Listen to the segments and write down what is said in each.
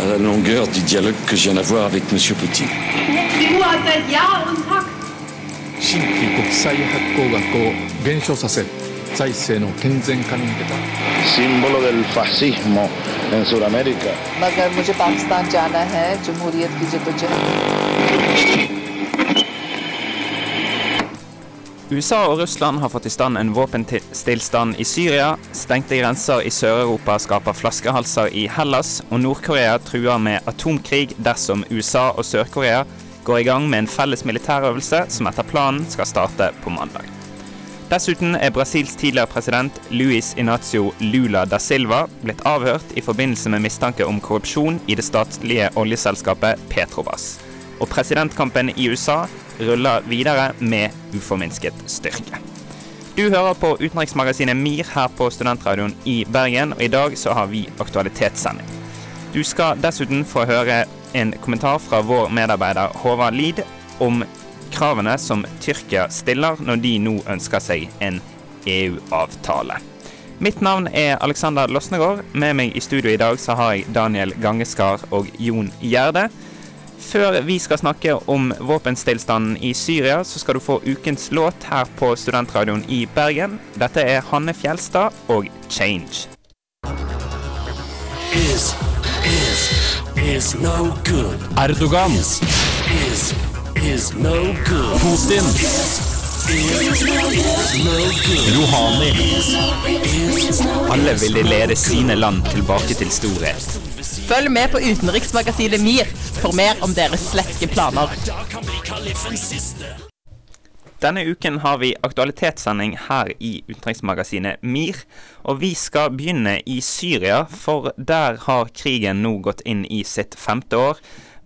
à la longueur du dialogue que je viens d'avoir avec M. Poutine. USA og Russland har fått i stand en våpenstillstand i Syria, stengte grenser i Sør-Europa skaper flaskehalser i Hellas, og Nord-Korea truer med atomkrig dersom USA og Sør-Korea går i gang med en felles militærøvelse som etter planen skal starte på mandag. Dessuten er Brasils tidligere president Luis Inacio Lula da Silva blitt avhørt i forbindelse med mistanke om korrupsjon i det statlige oljeselskapet Petrobras. Og presidentkampen i USA ruller videre med uforminsket styrke. Du hører på utenriksmagasinet MIR her på Studentradioen i Bergen, og i dag så har vi aktualitetssending. Du skal dessuten få høre en kommentar fra vår medarbeider Håvard Lid om kravene som Tyrkia stiller når de nå ønsker seg en EU-avtale. Mitt navn er Alexander Losnegård. Med meg i studio i dag så har jeg Daniel Gangeskar og Jon Gjerde. Før vi skal snakke om våpenstillstanden i Syria, så skal du få ukens låt her på Studentradioen i Bergen. Dette er Hanne Fjelstad og 'Change'. is is is no good. Erdogan, Is is is no good. Putin, no good. Alle vil lede sine land tilbake til storhet. Følg med på utenriksmagasinet MIR for mer om deres sleske planer. Denne uken har vi aktualitetssending her i utenriksmagasinet MIR. Og vi skal begynne i Syria, for der har krigen nå gått inn i sitt femte år.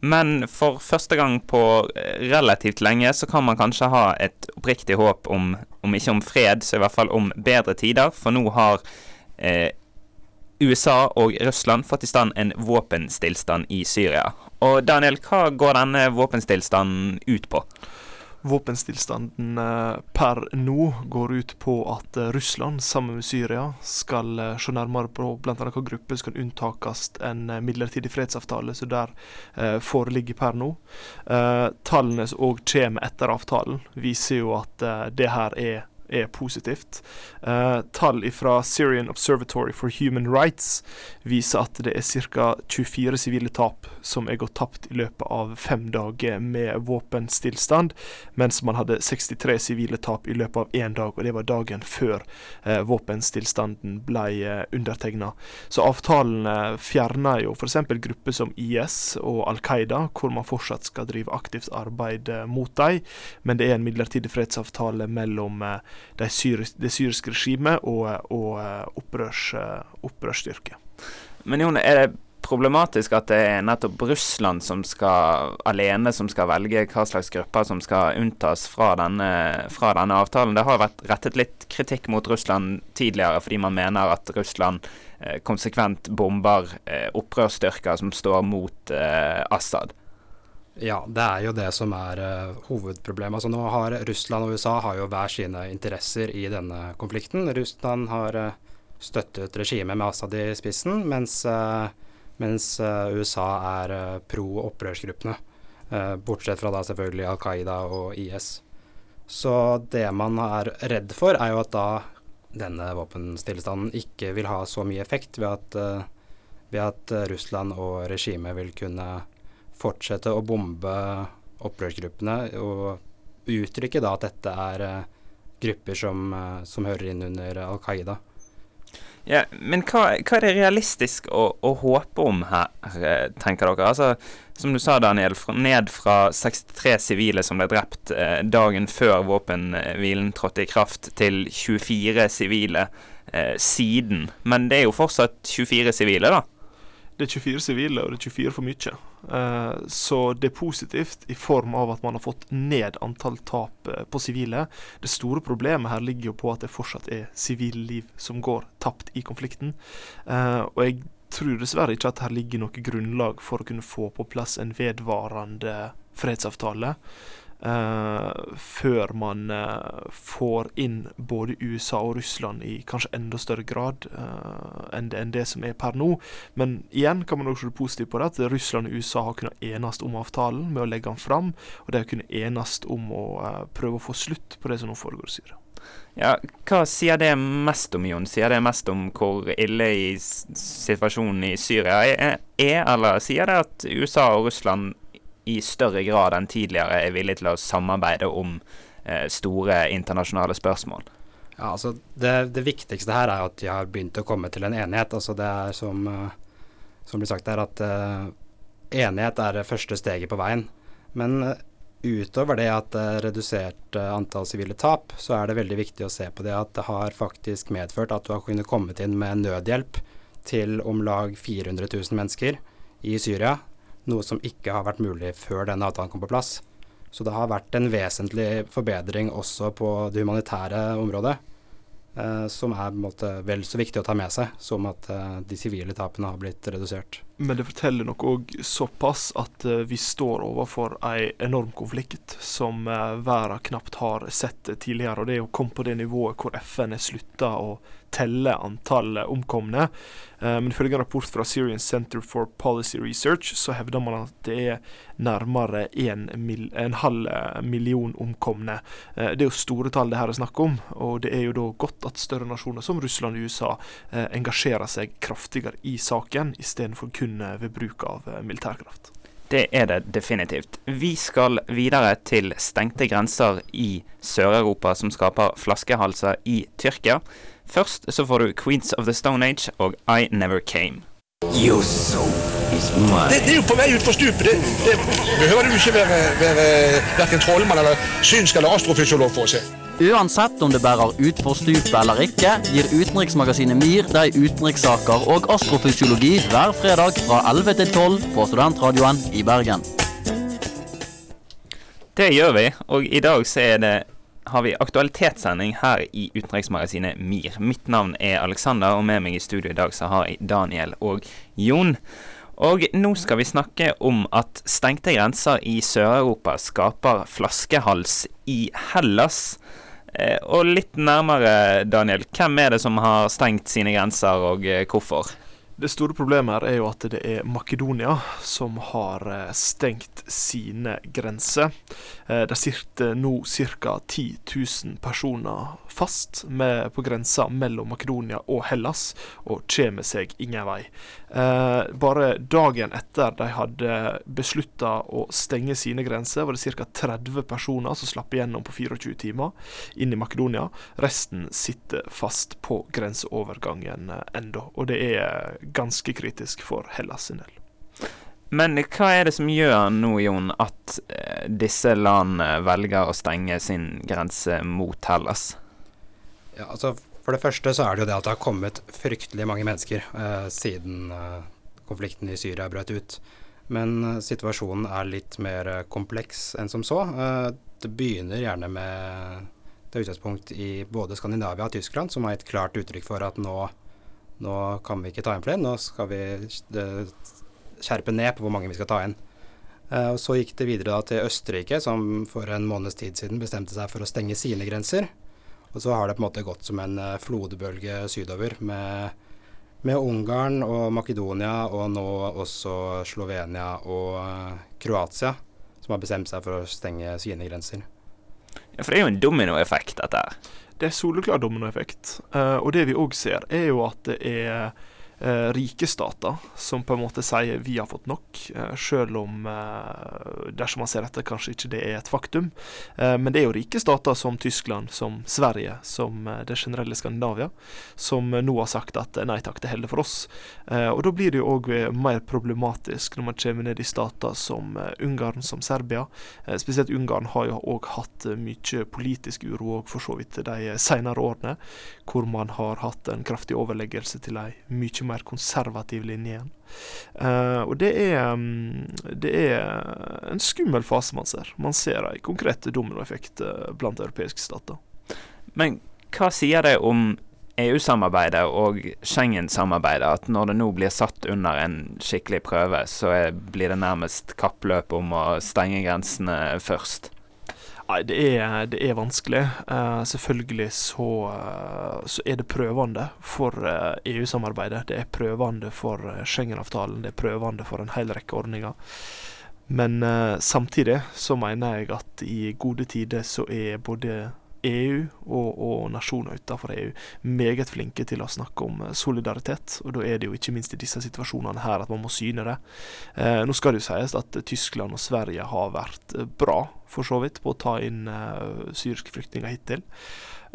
Men for første gang på eh, relativt lenge så kan man kanskje ha et oppriktig håp om, om ikke om fred, så i hvert fall om bedre tider. For nå har eh, USA og Russland fått i stand en våpenstillstand i Syria. Og Daniel, hva går denne våpenstillstanden ut på? Våpenstillstanden eh, per nå går ut på at eh, Russland sammen med Syria skal eh, se nærmere på bl.a. hvilke grupper som kan unntakes en midlertidig fredsavtale som der foreligger per nå. Tallene som òg kommer etter avtalen, viser jo at det her er er positivt. Eh, tall fra Syrian Observatory for Human Rights viser at det er ca. 24 sivile tap som er gått tapt i løpet av fem dager med våpenstillstand, mens man hadde 63 sivile tap i løpet av én dag, og det var dagen før eh, våpenstillstanden ble eh, undertegna. Så avtalene fjerner jo f.eks. grupper som IS og Al Qaida, hvor man fortsatt skal drive aktivt arbeid eh, mot dem, men det er en midlertidig fredsavtale mellom eh, de syris det syriske regimet og, og eh, opprørs, eh, opprørsstyrker. Men Jon, er det problematisk at det er nettopp Russland som skal alene som skal velge hva slags grupper som skal unntas fra denne, fra denne avtalen? Det har vært rettet litt kritikk mot Russland tidligere fordi man mener at Russland eh, konsekvent bomber eh, opprørsstyrker som står mot eh, Assad. Ja, det er jo det som er uh, hovedproblemet. Altså, nå har Russland og USA har jo hver sine interesser i denne konflikten. Russland har uh, støttet regimet med Assad i spissen, mens, uh, mens USA er pro opprørsgruppene. bortsett fra da selvfølgelig Al Qaida og IS. Så det man er redd for, er jo at da denne våpenstillstanden ikke vil ha så mye effekt ved at, ved at Russland og regimet vil kunne fortsette å bombe opprørsgruppene og uttrykke da at dette er uh, grupper som, uh, som, hører inn under Al Qaida. Ja, men hva, hva, er det realistisk å, å, håpe om her, tenker dere? Altså, som du sa, Daniel, fra, ned fra 63 sivile som ble drept eh, dagen før våpenhvilen trådte i kraft, til 24 sivile eh, siden. Men det er jo fortsatt 24 sivile, da? Det er 24 sivile, og det er 24 for mye. Uh, så det er positivt i form av at man har fått ned antall tap uh, på sivile. Det store problemet her ligger jo på at det fortsatt er sivile liv som går tapt i konflikten. Uh, og jeg tror dessverre ikke at her ligger noe grunnlag for å kunne få på plass en vedvarende fredsavtale. Eh, før man uh, får inn både USA og Russland i kanskje enda større grad uh, enn, det, enn det som er per nå. Men igjen kan man også se positivt på det, at Russland og USA har kunnet enes om avtalen med å legge den fram, og de har kunnet enes om å prøve å få slutt på det som nå foregår i Syria. Ja, Hva sier det mest om, Jon? Sier det mest om hvor ille i situasjonen i Syria er, er, eller sier det at USA og Russland i større grad enn tidligere er villige til å samarbeide om eh, store internasjonale spørsmål? Ja, altså det, det viktigste her er at de har begynt å komme til en enighet. Altså det er som, eh, som blir sagt her, at uh, enighet er det første steget på veien. Men uh, utover det at det er redusert uh, antall sivile tap, så er det veldig viktig å se på det at det har faktisk medført at du har kunnet kommet inn med nødhjelp til om lag 400 000 mennesker i Syria, noe som ikke har vært mulig før denne avtalen kom på plass. Så det har vært en vesentlig forbedring også på det humanitære området, eh, som er måte vel så viktig å ta med seg som at eh, de sivile tapene har blitt redusert. Men det forteller nok òg såpass at eh, vi står overfor ei enorm konflikt som uh, verden knapt har sett tidligere. Og det å komme på det nivået hvor FN har slutta å telle antall eh, omkomne. Eh, men ifølge en rapport fra Syrian Center for Policy Research så hevder man at det er nærmere en, mil, en halv eh, million omkomne. Eh, det er jo store tall det her er snakk om, og det er jo da godt at større nasjoner som Russland og USA eh, engasjerer seg kraftigere i saken, istedenfor kun eh, ved bruk av eh, militærkraft. Det er det definitivt. Vi skal videre til stengte grenser i Sør-Europa som skaper flaskehalser i Tyrkia. Først så får du Queens of the Stone Age og I Never Came. Your soul is mine. Det, det er jo på vei utfor stupet. Det, det behøver du ikke være, være verken trollmann eller synsk eller astrofysiolog for å se. Uansett om det bærer utfor stupet eller ikke, gir utenriksmagasinet MIR deg utenrikssaker og astrofysiologi hver fredag fra 11 til 12 på Studentradioen i Bergen. Det gjør vi, og i dag så er det har vi aktualitetssending her i utenriksmagasinet MIR. Mitt navn er Alexander, og med meg i studio i dag så har jeg Daniel og Jon. Og nå skal vi snakke om at stengte grenser i Sør-Europa skaper flaskehals i Hellas. Eh, og litt nærmere, Daniel, hvem er det som har stengt sine grenser, og eh, hvorfor? Det store problemet her er jo at det er Makedonia som har eh, stengt sine grenser. Eh, Det sitter nå ca. 10 000 personer fast på grensa mellom Makedonia og Hellas, og kommer seg ingen vei. Eh, bare dagen etter de hadde beslutta å stenge sine grenser, var det ca. 30 personer som slapp igjennom på 24 timer inn i Makedonia. Resten sitter fast på grenseovergangen eh, ennå, og det er ganske kritisk for Hellas sin del. Men hva er det som gjør nå, Jon, at eh, disse landene velger å stenge sin grense mot Hellas? Ja, altså For det første så er det jo det at det har kommet fryktelig mange mennesker eh, siden eh, konflikten i Syria brøt ut. Men eh, situasjonen er litt mer eh, kompleks enn som så. Eh, det begynner gjerne med det utgangspunkt i både Skandinavia og Tyskland, som har gitt klart uttrykk for at nå, nå kan vi ikke ta inn flere, nå skal vi eh, skjerpe ned på hvor mange vi skal ta inn. Eh, og Så gikk det videre til Østerrike, som for en måneds tid siden bestemte seg for å stenge sine grenser. Og så har det på en måte gått som en eh, flodbølge sydover med, med Ungarn og Makedonia og nå også Slovenia og Kroatia, som har bestemt seg for å stenge sine grenser. Ja, For det er jo en dominoeffekt, dette her. Det er soleklar dominoeffekt. Eh, og det vi òg ser, er jo at det er eh, rike stater som på en måte sier vi har fått nok, eh, selv om eh, dersom man ser etter, kanskje ikke det er et faktum. Eh, men det er jo rike stater som Tyskland, som Sverige, som eh, det generelle Skandinavia, som eh, nå har sagt at nei takk, det holder for oss. Og da blir det jo òg mer problematisk når man kommer ned i stater som Ungarn, som Serbia. Spesielt Ungarn har jo òg hatt mye politisk uro òg, for så vidt, de senere årene, hvor man har hatt en kraftig overleggelse til ei mye mer konservativ linje igjen. Uh, og det er, mm, det er en skummel fase man ser. Man ser en konkret dominoeffekt eh, blant europeiske stater. Men hva sier det om EU-samarbeidet og Schengen-samarbeidet, at når det nå blir satt under en skikkelig prøve, så blir det nærmest kappløp om å stenge grensene først? Nei, det er, det er vanskelig. Uh, selvfølgelig så, uh, så, er det prøvende for EU-samarbeidet. Det er prøvende for Schengen-avtalen. Det er prøvende for en hel rekke ordninger. Men samtidig så mener jeg at i gode tider så er både EU og, og nasjoner utenfor EU meget flinke til å snakke om solidaritet. Og da er det jo ikke minst i disse situasjonene her at man må syne det. Eh, nå skal det jo sies at Tyskland og Sverige har vært bra, for så vidt, på å ta inn eh, syriske flyktninger hittil.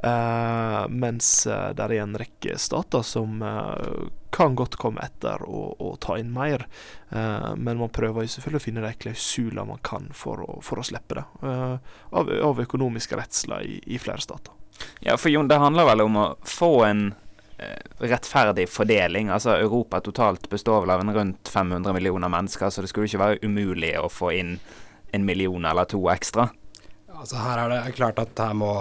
Uh, mens uh, det er en rekke stater som uh, kan godt komme etter og, og ta inn mer. men man prøver jo selvfølgelig å finne de klausuler man kan for å, for å slippe det. Av, av, økonomiske redsler i, i, flere stater. Ja, for Jon, det handler vel om å få en rettferdig fordeling. Altså Europa totalt består vel av en rundt 500 millioner mennesker, så det skulle ikke være umulig å få inn en million eller to ekstra. Altså Her er det klart at her må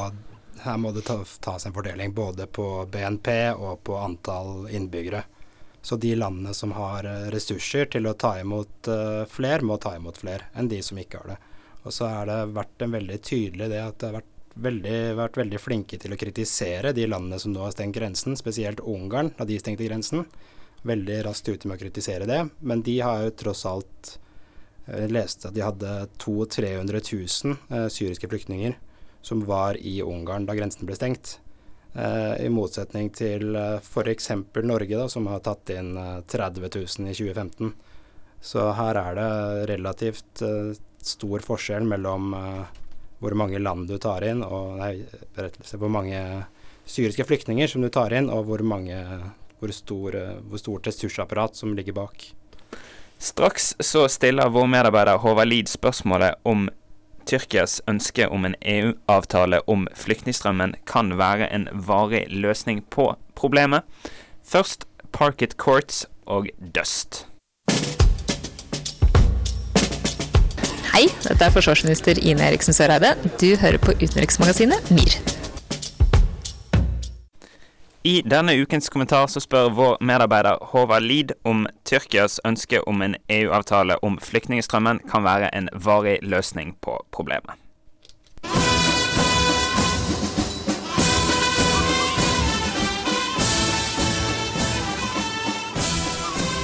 her må det tas en fordeling både på BNP og på antall innbyggere. Så de landene som har eh, ressurser til å ta imot uh, flere, må ta imot flere enn de som ikke har det. Og så har det vært en veldig tydelig det at det har vært veldig, vært veldig flinke til å kritisere de landene som nå har stengt grensen, spesielt Ungarn da de stengte grensen. Veldig raskt ute med å kritisere det. Men de har jo tross alt Jeg eh, leste at de hadde 200 000-300 000 uh, syriske flyktninger som var i Ungarn da grensen ble stengt. Eh, I motsetning til eh, f.eks. Norge, da, som har tatt inn 30 000 i 2015. Så her er det relativt eh, stor forskjell mellom eh, hvor mange land du tar inn, og nei, hvor mange syriske flyktninger som du tar inn, og hvor, mange, hvor, stor, eh, hvor stort ressursapparat som ligger bak. Straks så stiller vår medarbeider Håvard Lid spørsmålet om Tyrkias ønske om en EU-avtale om flyktningstrømmen kan være en varig løsning på problemet. Først Parket Courts og Dust. Hei, dette er forsvarsminister Ine Eriksen Søreide. Du hører på utenriksmagasinet MIR. I denne ukens kommentar så spør vår medarbeider Håvard Lid om Tyrkias ønske om en EU-avtale om flyktningstrømmen kan være en varig løsning på problemet.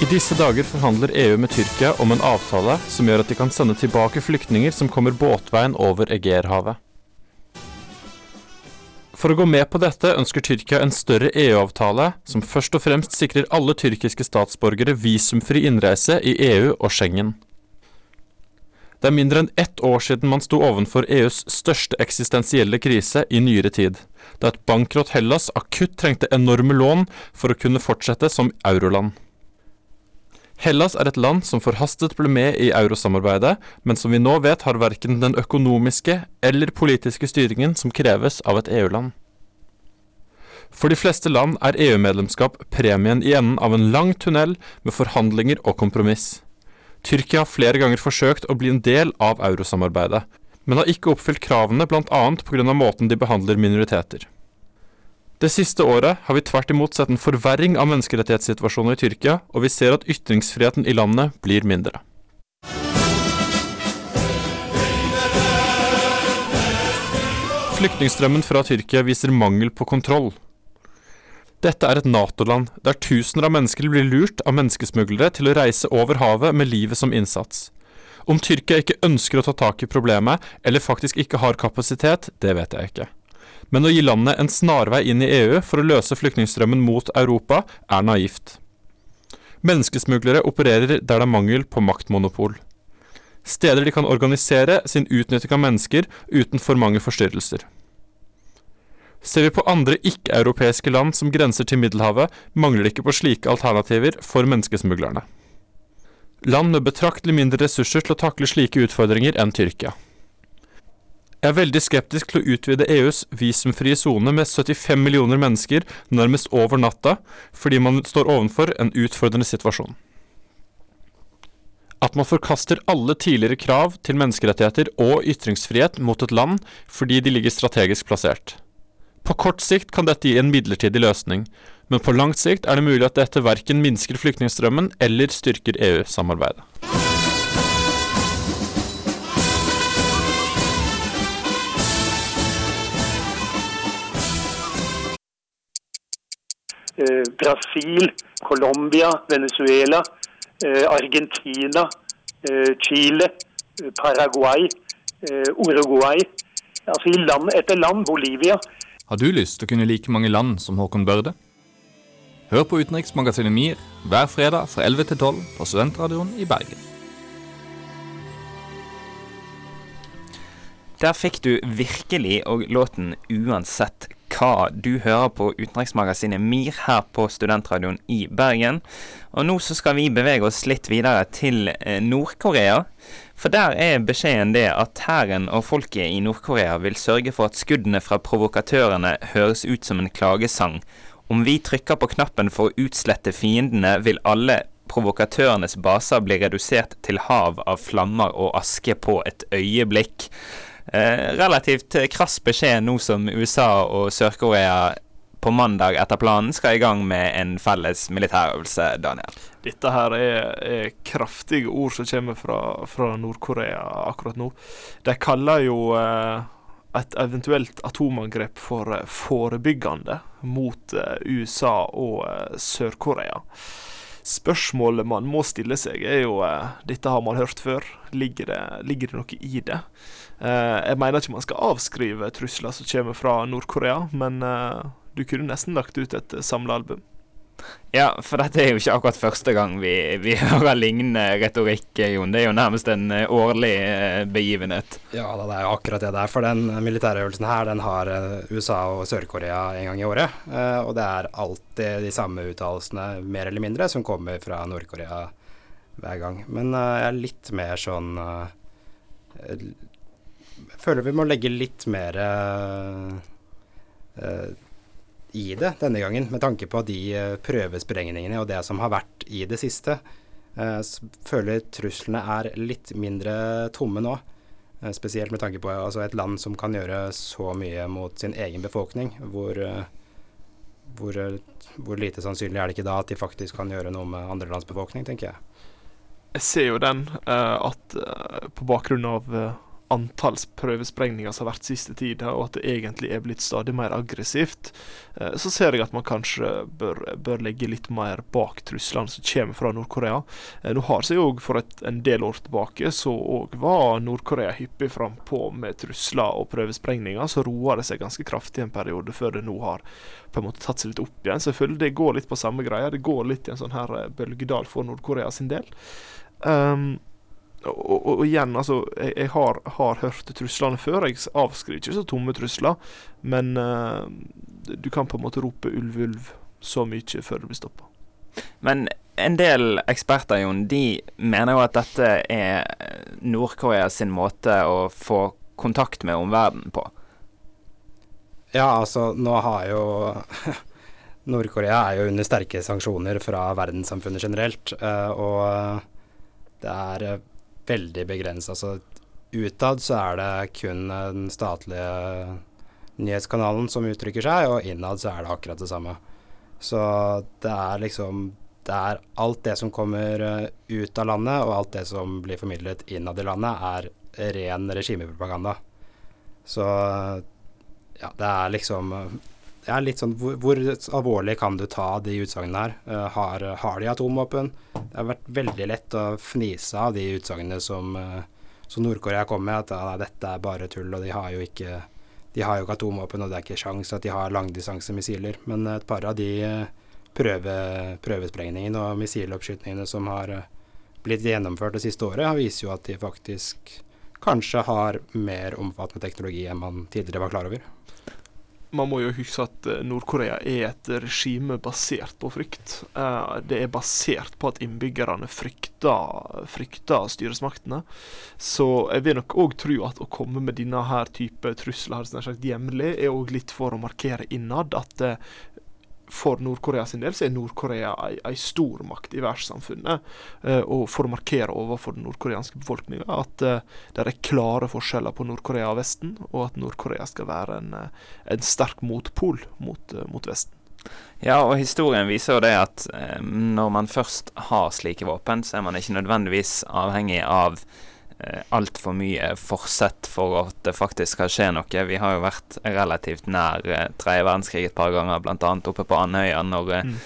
I disse dager forhandler EU med Tyrkia om en avtale som gjør at de kan sende tilbake flyktninger som kommer båtveien over Egeerhavet. For å gå med på dette ønsker Tyrkia en større EU-avtale som først og fremst sikrer alle tyrkiske statsborgere visumfri innreise i EU og Schengen. Det er mindre enn ett år siden man sto ovenfor EUs største eksistensielle krise i nyere tid, da et bankrott Hellas akutt trengte enorme lån for å kunne fortsette som euroland. Hellas er et land som forhastet ble med i eurosamarbeidet, men som vi nå vet har verken den økonomiske eller politiske styringen som kreves av et EU-land. For de fleste land er EU-medlemskap premien i enden av en lang tunnel med forhandlinger og kompromiss. Tyrkia har flere ganger forsøkt å bli en del av eurosamarbeidet, men har ikke oppfylt kravene bl.a. pga. måten de behandler minoriteter. Det siste året har vi tvert imot sett en forverring av menneskerettighetssituasjonen i Tyrkia, og vi ser at ytringsfriheten i landet blir mindre. Flyktningstrømmen fra Tyrkia viser mangel på kontroll. Dette er et Nato-land, der tusener av mennesker blir lurt av menneskesmuglere til å reise over havet med livet som innsats. Om Tyrkia ikke ønsker å ta tak i problemet, eller faktisk ikke har kapasitet, det vet jeg ikke men å gi landet en snarvei inn i EU for å løse flyktningstrømmen mot Europa er naivt. Menneskesmuglere opererer der det er mangel på maktmonopol. Steder de kan organisere sin utnytting av mennesker uten for mange forstyrrelser. Ser vi på andre ikke-europeiske land som grenser til Middelhavet, mangler det ikke på slike alternativer for menneskesmuglerne. Land med betraktelig mindre ressurser til å takle slike utfordringer enn Tyrkia. Jeg er veldig skeptisk til å utvide EUs visumfrie sone med 75 millioner mennesker nærmest over natta, fordi man står ovenfor en utfordrende situasjon. At man forkaster alle tidligere krav til menneskerettigheter og ytringsfrihet mot et land fordi de ligger strategisk plassert. På kort sikt kan dette gi en midlertidig løsning, men på langt sikt er det mulig at dette verken minsker flyktningstrømmen eller styrker EU-samarbeidet. Brasil, Colombia, Venezuela, eh, Argentina, eh, Chile, eh, Paraguay, eh, Uruguay. Altså i land etter land. Bolivia. Har du lyst til å kunne like mange land som Håkon Børde? Hør på utenriksmagasinet MIR hver fredag fra 11 til 12 på Studentradioen i Bergen. Der fikk du virkelig og låten uansett hva du hører på utenriksmagasinet MIR her på Studentradioen i Bergen. Og nå så skal vi bevege oss litt videre til eh, Nord-Korea. For der er beskjeden det at hæren og folket i Nord-Korea vil sørge for at skuddene fra provokatørene høres ut som en klagesang. Om vi trykker på knappen for å utslette fiendene, vil alle provokatørenes baser bli redusert til hav av flammer og aske på et øyeblikk. Eh, relativt krass beskjed nå som USA og Sør-Korea på mandag etter planen skal i gang med en felles militærøvelse, Daniel. Dette her er, er kraftige ord som kommer fra, fra Nord-Korea akkurat nå. De kaller jo eh, et eventuelt atomangrep for eh, forebyggende mot eh, USA og eh, Sør-Korea. Spørsmålet man må stille seg, er jo eh, Dette har man hørt før. Ligger det, ligger det noe i det? Eh, jeg mener ikke man skal avskrive trusler som kommer fra Nord-Korea, men eh, du kunne nesten lagt ut et samlealbum. Ja, for dette er jo ikke akkurat første gang vi, vi hører lignende retorikk, Jon. Det er jo nærmest en eh, årlig eh, begivenhet. Ja, det er jo akkurat det der. For den militærøvelsen her, den har eh, USA og Sør-Korea en gang i året. Og det er alltid de samme uttalelsene, mer eller mindre, som kommer fra Nord-Korea hver gang. Men jeg er litt mer sånn Jeg føler vi må legge litt mer i det denne gangen, med tanke på de eh, prøvesprengningene og det som har vært i det siste. Uh, føler truslene er litt mindre tomme nå. Uh, spesielt med tanke på altså, et land som kan gjøre så mye mot sin egen befolkning. Hvor, uh, hvor, hvor, lite sannsynlig er det ikke da at de faktisk kan gjøre noe med andre lands befolkning, tenker jeg. Jeg ser jo den, at på bakgrunn av antall prøvesprengninger som har vært siste tida, og at det egentlig er blitt stadig mer aggressivt, eh, så ser jeg at man kanskje bør, bør legge litt mer bak truslene som kommer fra Nord-Korea. Eh, nå har seg òg for et, en del år tilbake så òg var Nord-Korea hyppig frampå med trusler og prøvesprengninger. Så roa det seg ganske kraftig en periode før det nå har på en måte tatt seg litt opp igjen. Selvfølgelig, det går litt på samme greia. Det går litt i en sånn her eh, bølgedal for Nord-Korea sin del. Um, og, og, igjen, altså, jeg, jeg har, har, hørt truslene før. Jeg avskriver ikke så tomme trusler. Men uh, du kan på en måte rope ulv, ulv så mye før du blir stoppa. Men en del eksperter Jon, de mener jo at dette er Nord-Korea sin måte å få kontakt med omverdenen på. Ja, altså, nå har jo Nord-Korea er jo under sterke sanksjoner fra verdenssamfunnet generelt. Uh, og det er veldig begrensa. Altså, utad så er det kun den statlige nyhetskanalen som uttrykker seg, og innad så er det akkurat det samme. Så det er liksom Det er alt det som kommer eh, ut av landet, og alt det som blir formidlet innad i landet, er ren regimepropaganda. Så ja, det er liksom det er litt sånn hvor, hvor, alvorlig kan du ta de utsagnene her? Uh, har, har, de atomvåpen? Det har vært veldig lett å fnise av de utsagnene som, uh, som Nord-Korea kom med, at uh, dette er bare tull, og de har jo ikke de har jo ikke atomvåpen, og det er ikke sjans at de har langdistansemissiler. Men et par av de prøve, prøvesprengningene og missiloppskytningene som har blitt gjennomført det siste året, viser jo at de faktisk kanskje har mer omfattende teknologi enn man tidligere var klar over man må jo huske at eh, Nord-Korea er et regime basert på frykt. Eh, det er basert på at innbyggerne frykter, frykter styresmaktene. Så jeg vil nok òg tro at å komme med denne her type trusler her, jevnlig, er òg litt for å markere innad at eh, for Nord-Korea sin del så er Nord-Korea ei, ei stormakt i verdenssamfunnet. Uh, og for å markere overfor den nordkoreanske befolkninga at uh, det er klare forskjeller på Nord-Korea og Vesten, og at Nord-Korea skal være en, uh, en sterk motpol mot, mot, Vesten. Ja, og historien viser jo det at når man først har slike våpen, så er man ikke nødvendigvis avhengig av eh, altfor mye forsett for at det faktisk skal skje noe. Vi har jo vært relativt nær eh, tredje verdenskrig et par ganger, bl.a. oppe på Andøya, når eh, Mm.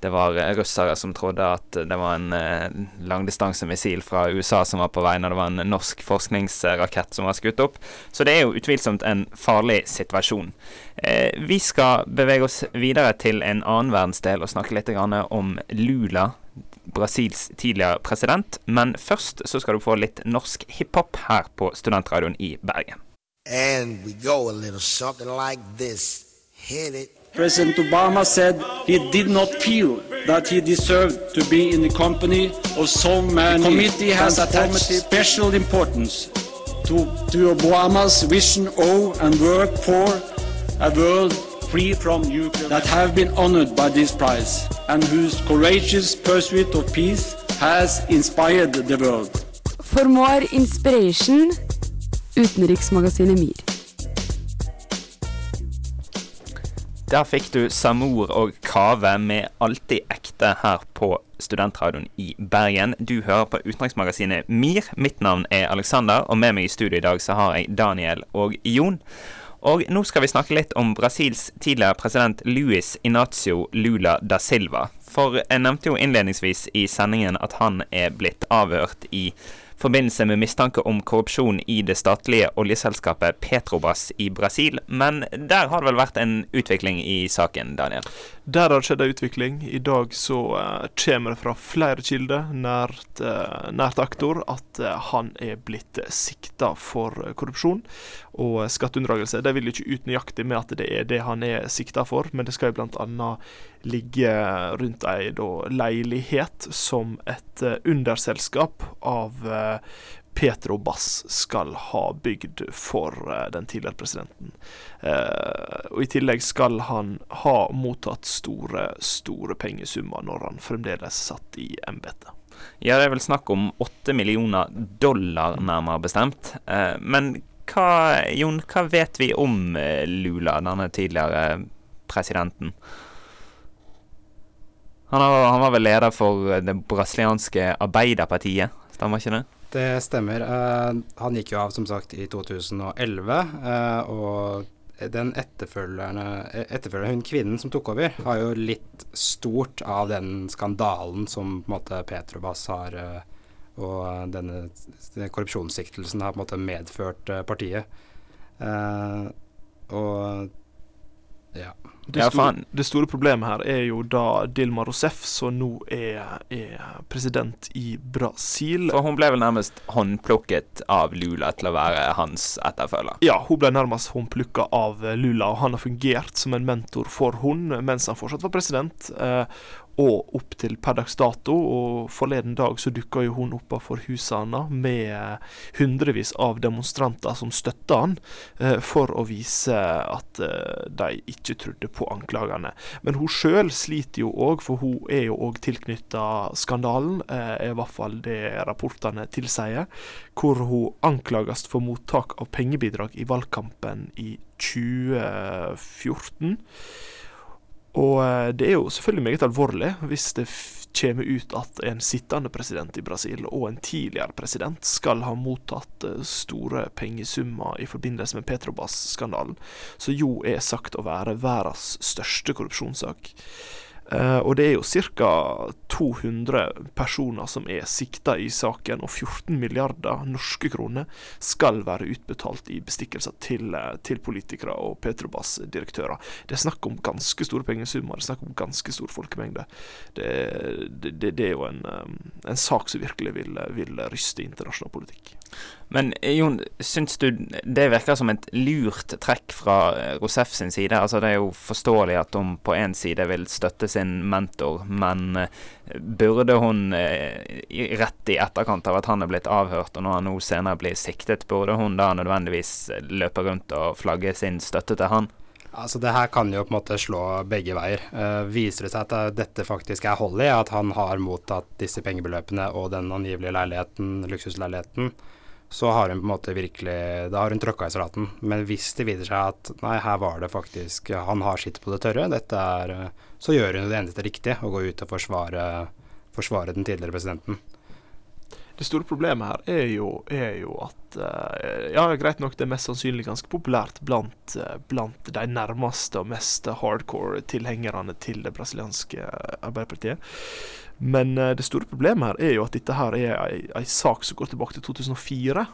det var eh, russere som trodde at det var en eh, langdistansemissil fra USA som var på vei, når det var en norsk forskningsrakett som var skutt opp. Så det er jo utvilsomt en farlig situasjon. Eh, vi skal bevege oss videre til en annen verdensdel og snakke litt om Lula, Brasils tidligere president. Men først så skal du få litt norsk hiphop her på Studentradioen i Bergen. And we go a little something like this. Hit it. President Obama said he did not feel that he deserved to be in the company of so many. The committee has attached special importance to, to Obama's vision of and work for a world free from nuclear that have been honored by this prize and whose courageous pursuit of peace has inspired the world. For more inspiration, utenriksmagasinet MIR. Der fikk du Samor og Kave med Alltid ekte her på Studentradioen i Bergen. Du hører på utenriksmagasinet MIR. Mitt navn er Alexander, og med meg i studio i dag så har jeg Daniel og Jon. Og nå skal vi snakke litt om Brasils tidligere president Luis Inacio Lula da Silva. For jeg nevnte jo innledningsvis i sendingen at han er blitt avhørt i forbindelse med mistanke om korrupsjon i det statlige oljeselskapet Petrobras i Brasil. Men der har det vel vært en utvikling i saken, Daniel? Der har det skjedd en utvikling. I dag så uh, kommer det fra flere kilder nært, uh, nært aktor at uh, han er blitt sikta for korrupsjon og skatteunndragelse. De vil jo ikke ut nøyaktig med at det er det han er sikta for, men det skal jo bl.a. ligge rundt ei da, leilighet som et underselskap av Petrobas skal ha bygd for den tidligere presidenten. Eh, og I tillegg skal han ha mottatt store, store pengesummer når han fremdeles satt i embetet. Ja, det er vel snakk om åtte millioner dollar, nærmere bestemt. Eh, men hva, Jon, hva vet vi om Lula, denne tidligere presidenten? Han, har, han var vel leder for det brasilianske Arbeiderpartiet, stemmer ikke det? Det stemmer. Uh, han gikk jo av som sagt i 2011. Uh, og den etterfølgerne, etterfølgerne, hun kvinnen som tok over, har jo litt stort av den skandalen som på en måte Petrobas har uh, og denne, denne korrupsjonssiktelsen har på en måte medført partiet. og ja. Det store, det store, problemet her er jo da Dilma Rousef, som nå er, er, president i Brasil. For hun ble vel nærmest håndplukket av Lula til å være hans etterfølger? Ja, hun ble nærmest håndplukka av Lula, og han har fungert som en mentor for hun mens han fortsatt var president. Eh, og opp til per dags dato. Og forleden dag så dukka jo hun opp for husene med hundrevis av demonstranter som støtta han, eh, for å vise at eh, de ikke trodde på anklagene. Men hun sjøl sliter jo òg, for hun er jo òg tilknytta skandalen, eh, er i hvert fall det rapportene tilsier, hvor hun anklages for mottak av pengebidrag i valgkampen i 2014. Og det er jo selvfølgelig meget alvorlig hvis det kommer ut at en sittende president i Brasil og en tidligere president skal ha mottatt store pengesummer i forbindelse med Petrobas-skandalen, som jo er sagt å være verdens største korrupsjonssak. Uh, og det er jo ca. 200 personer som er sikta i saken, og 14 milliarder norske kroner skal være utbetalt i bestikkelser til, til politikere og Petrobas-direktører. Det er snakk om ganske store pengesummer, det er snakk om ganske stor folkemengde. Det, det, det er jo en, en, sak som virkelig vil, vil ryste internasjonal politikk. Men Jon, syns du det virker som et lurt trekk fra Rosef sin side? Altså Det er jo forståelig at hun på én side vil støtte sin mentor, men burde hun rett i etterkant av at han er blitt avhørt, og når han nå senere blir siktet, burde hun da nødvendigvis løpe rundt og flagge sin støtte til han? Altså Det her kan jo på en måte slå begge veier. Uh, viser det seg at dette faktisk er hold i, at han har mottatt disse pengebeløpene og den angivelige leiligheten, luksusleiligheten, så har hun på en måte virkelig Da har hun tråkka i salaten. Men hvis det viser seg at nei, her var det faktisk Han har sitt på det tørre, dette er Så gjør hun det eneste riktige, å gå ut og forsvare, forsvarer den tidligere presidenten. Det store problemet her er jo, er jo at uh, Ja, greit nok, det er mest sannsynlig ganske populært blant, uh, blant de nærmeste og mest hardcore tilhengerne til det brasilianske Arbeiderpartiet. Men uh, det store problemet her er jo at dette her er ei, sak som går tilbake til 2004.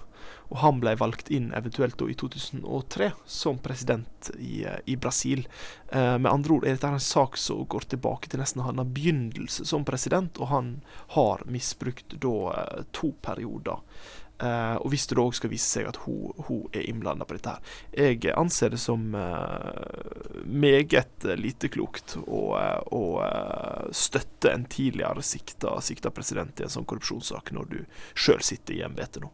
Og han ble valgt inn eventuelt i 2003 som president i, i Brasil. Eh, med andre ord er dette en sak som går tilbake til nesten hans begynnelse som president, og han har misbrukt da eh, to perioder. Eh, og hvis det da òg skal vise seg at hun, hun er innblanda på dette her. Jeg anser det som uh, meget lite klokt å, uh, støtte en tidligere sikta, sikta president i en sånn korrupsjonssak når du sjøl sitter i embetet nå.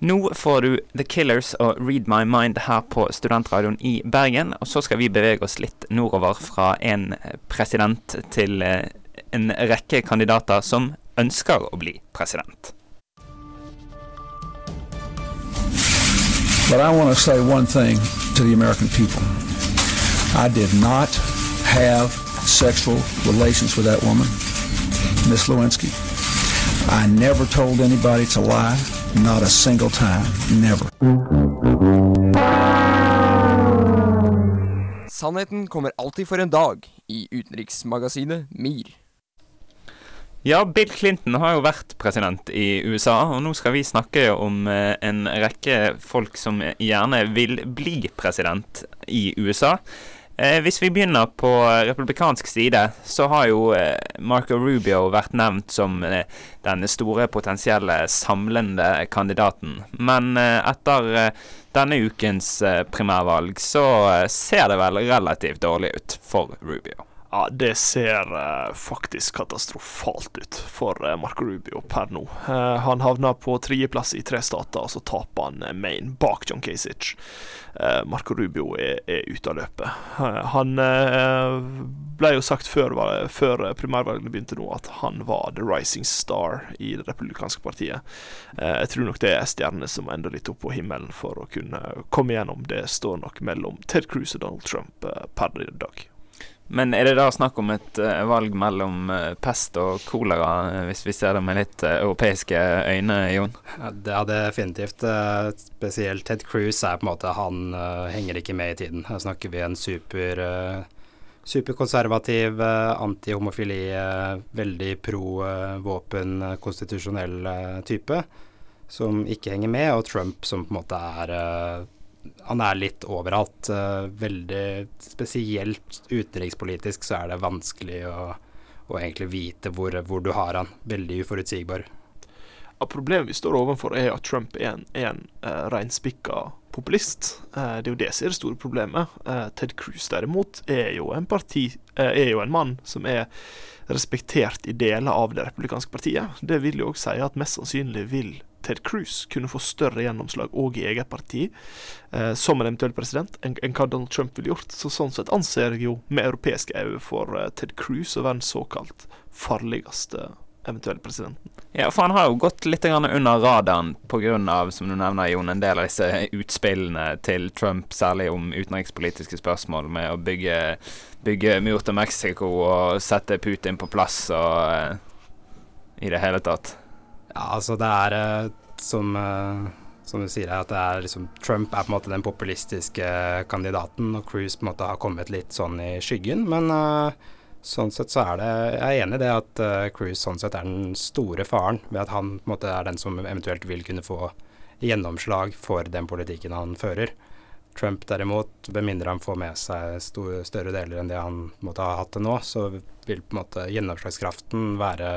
Nå får du The Killers og Read My Mind her på Studentradioen i Bergen. Og så skal vi bevege oss litt nordover fra en president til en rekke kandidater som ønsker å bli president. But I want to say one thing to the American people. I did not have sexual relations with that woman, Miss Lewinsky. I never told anybody to lie. Not a single time. Never. Sannheten kommer alltid for en dag i utenriksmagasinet MIR. Ja, Bill Clinton har jo vært president i USA, og nå skal vi snakke om eh, en rekke folk som gjerne vil bli president i USA. Eh, hvis vi begynner på republikansk side, så har jo eh, Marco Rubio vært nevnt som den store potensielle samlende kandidaten. Men etter denne ukens primærvalg så ser det vel relativt dårlig ut for Rubio. Ja, det ser uh, faktisk katastrofalt ut for uh, Marco Rubio per nå. Uh, han havna på tredjeplass i tre stater, og så taper han Maine bak John Kasich. Marco Rubio er, er ute av løpet. han ble jo sagt før, før primærvalgene begynte nå, at han var the rising star i det republikanske partiet. jeg tror nok det er stjernene som ender litt opp på himmelen for å kunne komme gjennom. Det står nok mellom Ted Cruz og Donald Trump per dag. Men er det da snakk om et uh, valg mellom uh, pest og kolera, uh, hvis vi ser det med litt europeiske øyne, Jon? Ja, det er definitivt. spesielt Ted Cruz er på en måte Han henger ikke med i tiden. Her snakker vi en super superkonservativ, anti-homofili, veldig pro-våpen, konstitusjonell type, som ikke henger med, og Trump som på en måte er han er litt overalt. Uh, veldig spesielt utenrikspolitisk så er det vanskelig å, å egentlig vite hvor, hvor, du har han. Veldig uforutsigbar. Ja, problemet vi står overfor, er at Trump er en, en uh, reinspikka populist. Uh, det er jo det som er det store problemet. Uh, Ted Cruz derimot er jo en parti, er jo en mann som er respektert i deler av det republikanske partiet. Det vil jo òg si at mest sannsynlig vil Ted Cruz kunne få større gjennomslag òg i eget parti eh, som en eventuell president enn en hva Donald Trump ville gjort. Så Sånn sett anser jeg jo med europeiske øyne for eh, Ted Cruz å være den såkalt farligste eventuelle presidenten. Ja, for han har jo gått litt under radaren pga., som du nevner, Jon, en del av disse utspillene til Trump, særlig om utenrikspolitiske spørsmål, med å bygge, bygge mur til Mexico og sette Putin på plass og eh, i det hele tatt. Ja, altså det er uh, som, uh, som du sier, at det er liksom Trump er på en måte den populistiske kandidaten, og Cruise på en måte har kommet litt sånn i skyggen. Men uh, sånn sett så er det Jeg er enig i det at Cruise sånn sett er den store faren, ved at han på en måte er den som eventuelt vil kunne få gjennomslag for den politikken han fører. Trump derimot, med mindre han får med seg store, større deler enn det han måtte ha hatt til nå, så vil på en måte gjennomslagskraften være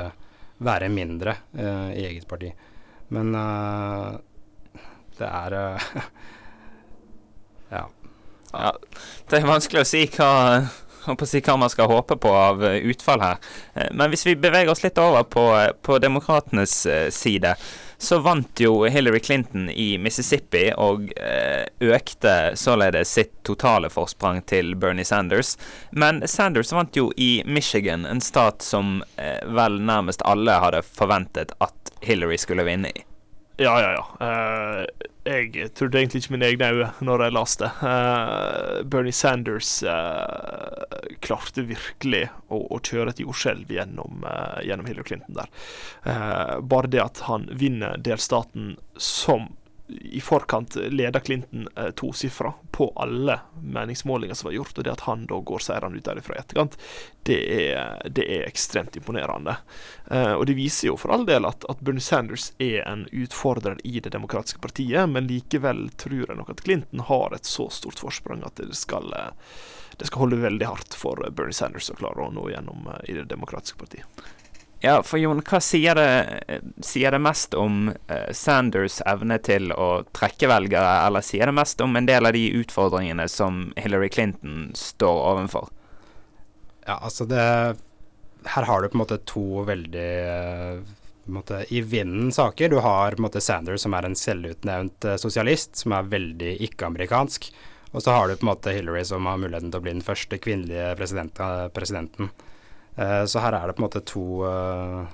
være mindre uh, i eget parti. Men uh, det er uh, ja. ja. Det er vanskelig å si hva å si hva man skal håpe på av utfall her. Men hvis vi beveger oss litt over på, på demokratenes side, så vant jo Hillary Clinton i Mississippi og eh, økte således sitt totale forsprang til Bernie Sanders. Men Sanders vant jo i Michigan, en stat som eh, vel nærmest alle hadde forventet at Hillary skulle vinne i. Ja, ja, ja. Uh, jeg trodde egentlig ikke mine egne øyne når jeg leste det. Uh, Bernie Sanders uh, klarte virkelig å, å, kjøre et jordskjelv gjennom, gjennom Hillary Clinton der. bare det at han vinner delstaten som i forkant leder Clinton eh, tosifra på alle meningsmålinger som var gjort, og det at han da går seirende ut derifra i etterkant, det er, det er ekstremt imponerende. Eh, og det viser jo for all del at, at, Bernie Sanders er en utfordrer i Det demokratiske partiet, men likevel tror jeg nok at Clinton har et så stort forsprang at det skal, eh, det skal holde veldig hardt for Bernie Sanders å klare å nå gjennom eh, i Det demokratiske partiet. Ja, for Jon, hva sier det, sier det mest om uh, Sanders' evne til å trekke velgere, eller sier det mest om en del av de utfordringene som Hillary Clinton står overfor? Ja, altså det Her har du på en måte to veldig uh, måte, i vinden saker. Du har på en måte Sanders, som er en selvutnevnt uh, sosialist, som er veldig ikke-amerikansk. Og så har du på en måte Hillary, som har muligheten til å bli den første kvinnelige president, presidenten. Eh, så her er det på en måte to, eh,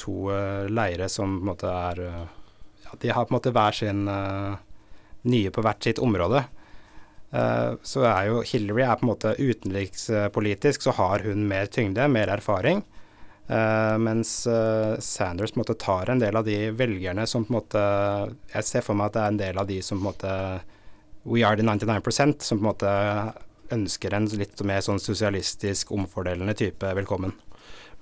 to eh, leire som på en måte er ja, De har på en måte hver sin nye på hvert sitt område. så er jo Hillary er på en måte utenrikspolitisk, så har hun mer tyngde, mer erfaring. Mens Sanders på en måte tar en del av de velgerne som på en måte Jeg ser for meg at det er en del av de som på en måte We are the 99% som på en måte ønsker en litt mer sånn sosialistisk, omfordelende type velkommen.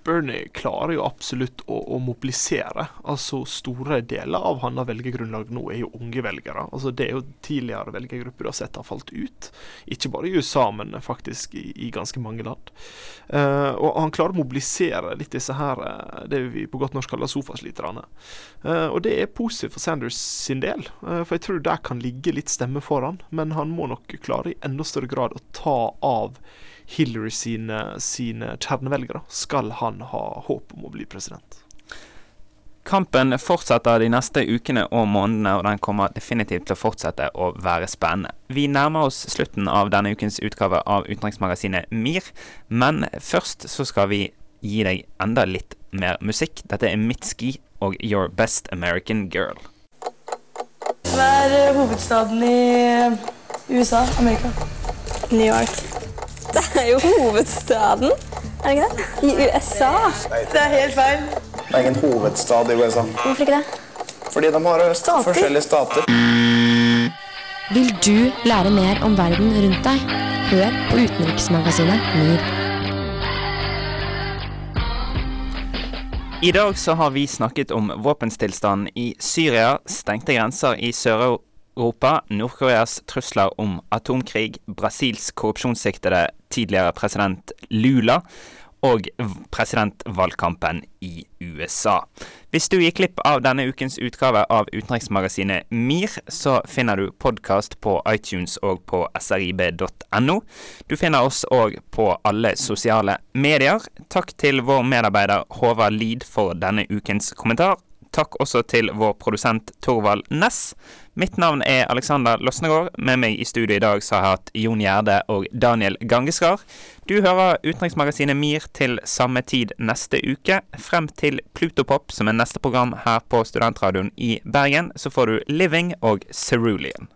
Bernie klarer jo absolutt å, å, mobilisere. Altså Store deler av hans velgergrunnlag nå er jo unge velgere. Altså Det er jo tidligere velgergrupper du har sett har falt ut. Ikke bare i USA, men faktisk i, i ganske mange land. Uh, og han klarer å mobilisere litt disse her, uh, det vi på godt norsk kaller sofasliterne. Uh, og det er positivt for Sanders sin del, for jeg tror der kan ligge litt stemme foran. Men han må nok klare i enda større grad å ta av Hillary sine, sine kjernevelgere, skal han ha håp om å bli president. Kampen fortsetter de neste ukene og månedene, og den kommer definitivt til å fortsette å være spennende. Vi nærmer oss slutten av denne ukens utgave av utenriksmagasinet MIR, men først så skal vi gi deg enda litt mer musikk. Dette er Mitski og Your Best American Girl. Hva er hovedstaden i USA? Amerika? New York. Det er jo hovedstaden, er det ikke det? I USA. Det er helt feil. Det er ingen hovedstad i USA. Hvorfor ikke det? Fordi de har stater. forskjellige stater. Vil du lære mer om verden rundt deg? Hør på utenriksmagasinet MIR. I dag så har vi snakket om våpenstillstanden i Syria, stengte grenser i Sør-Europa Europa, Nord-Koreas trusler om atomkrig, Brasils korrupsjonssiktede tidligere president Lula og presidentvalgkampen i USA. Hvis du gikk glipp av denne ukens utgave av utenriksmagasinet MIR, så finner du podkast på iTunes og på srib.no. Du finner oss òg på alle sosiale medier. Takk til vår medarbeider Håvard Lid for denne ukens kommentar. Takk også til vår produsent Torvald Ness. Mitt navn er Alexander Losnegård. Med meg i studio i dag så har jeg hatt Jon Gjerde og Daniel Gangeskar. Du hører utenriksmagasinet MIR til samme tid neste uke. Frem til Plutopop, som er neste program her på Studentradioen i Bergen, så får du Living og Cerulean.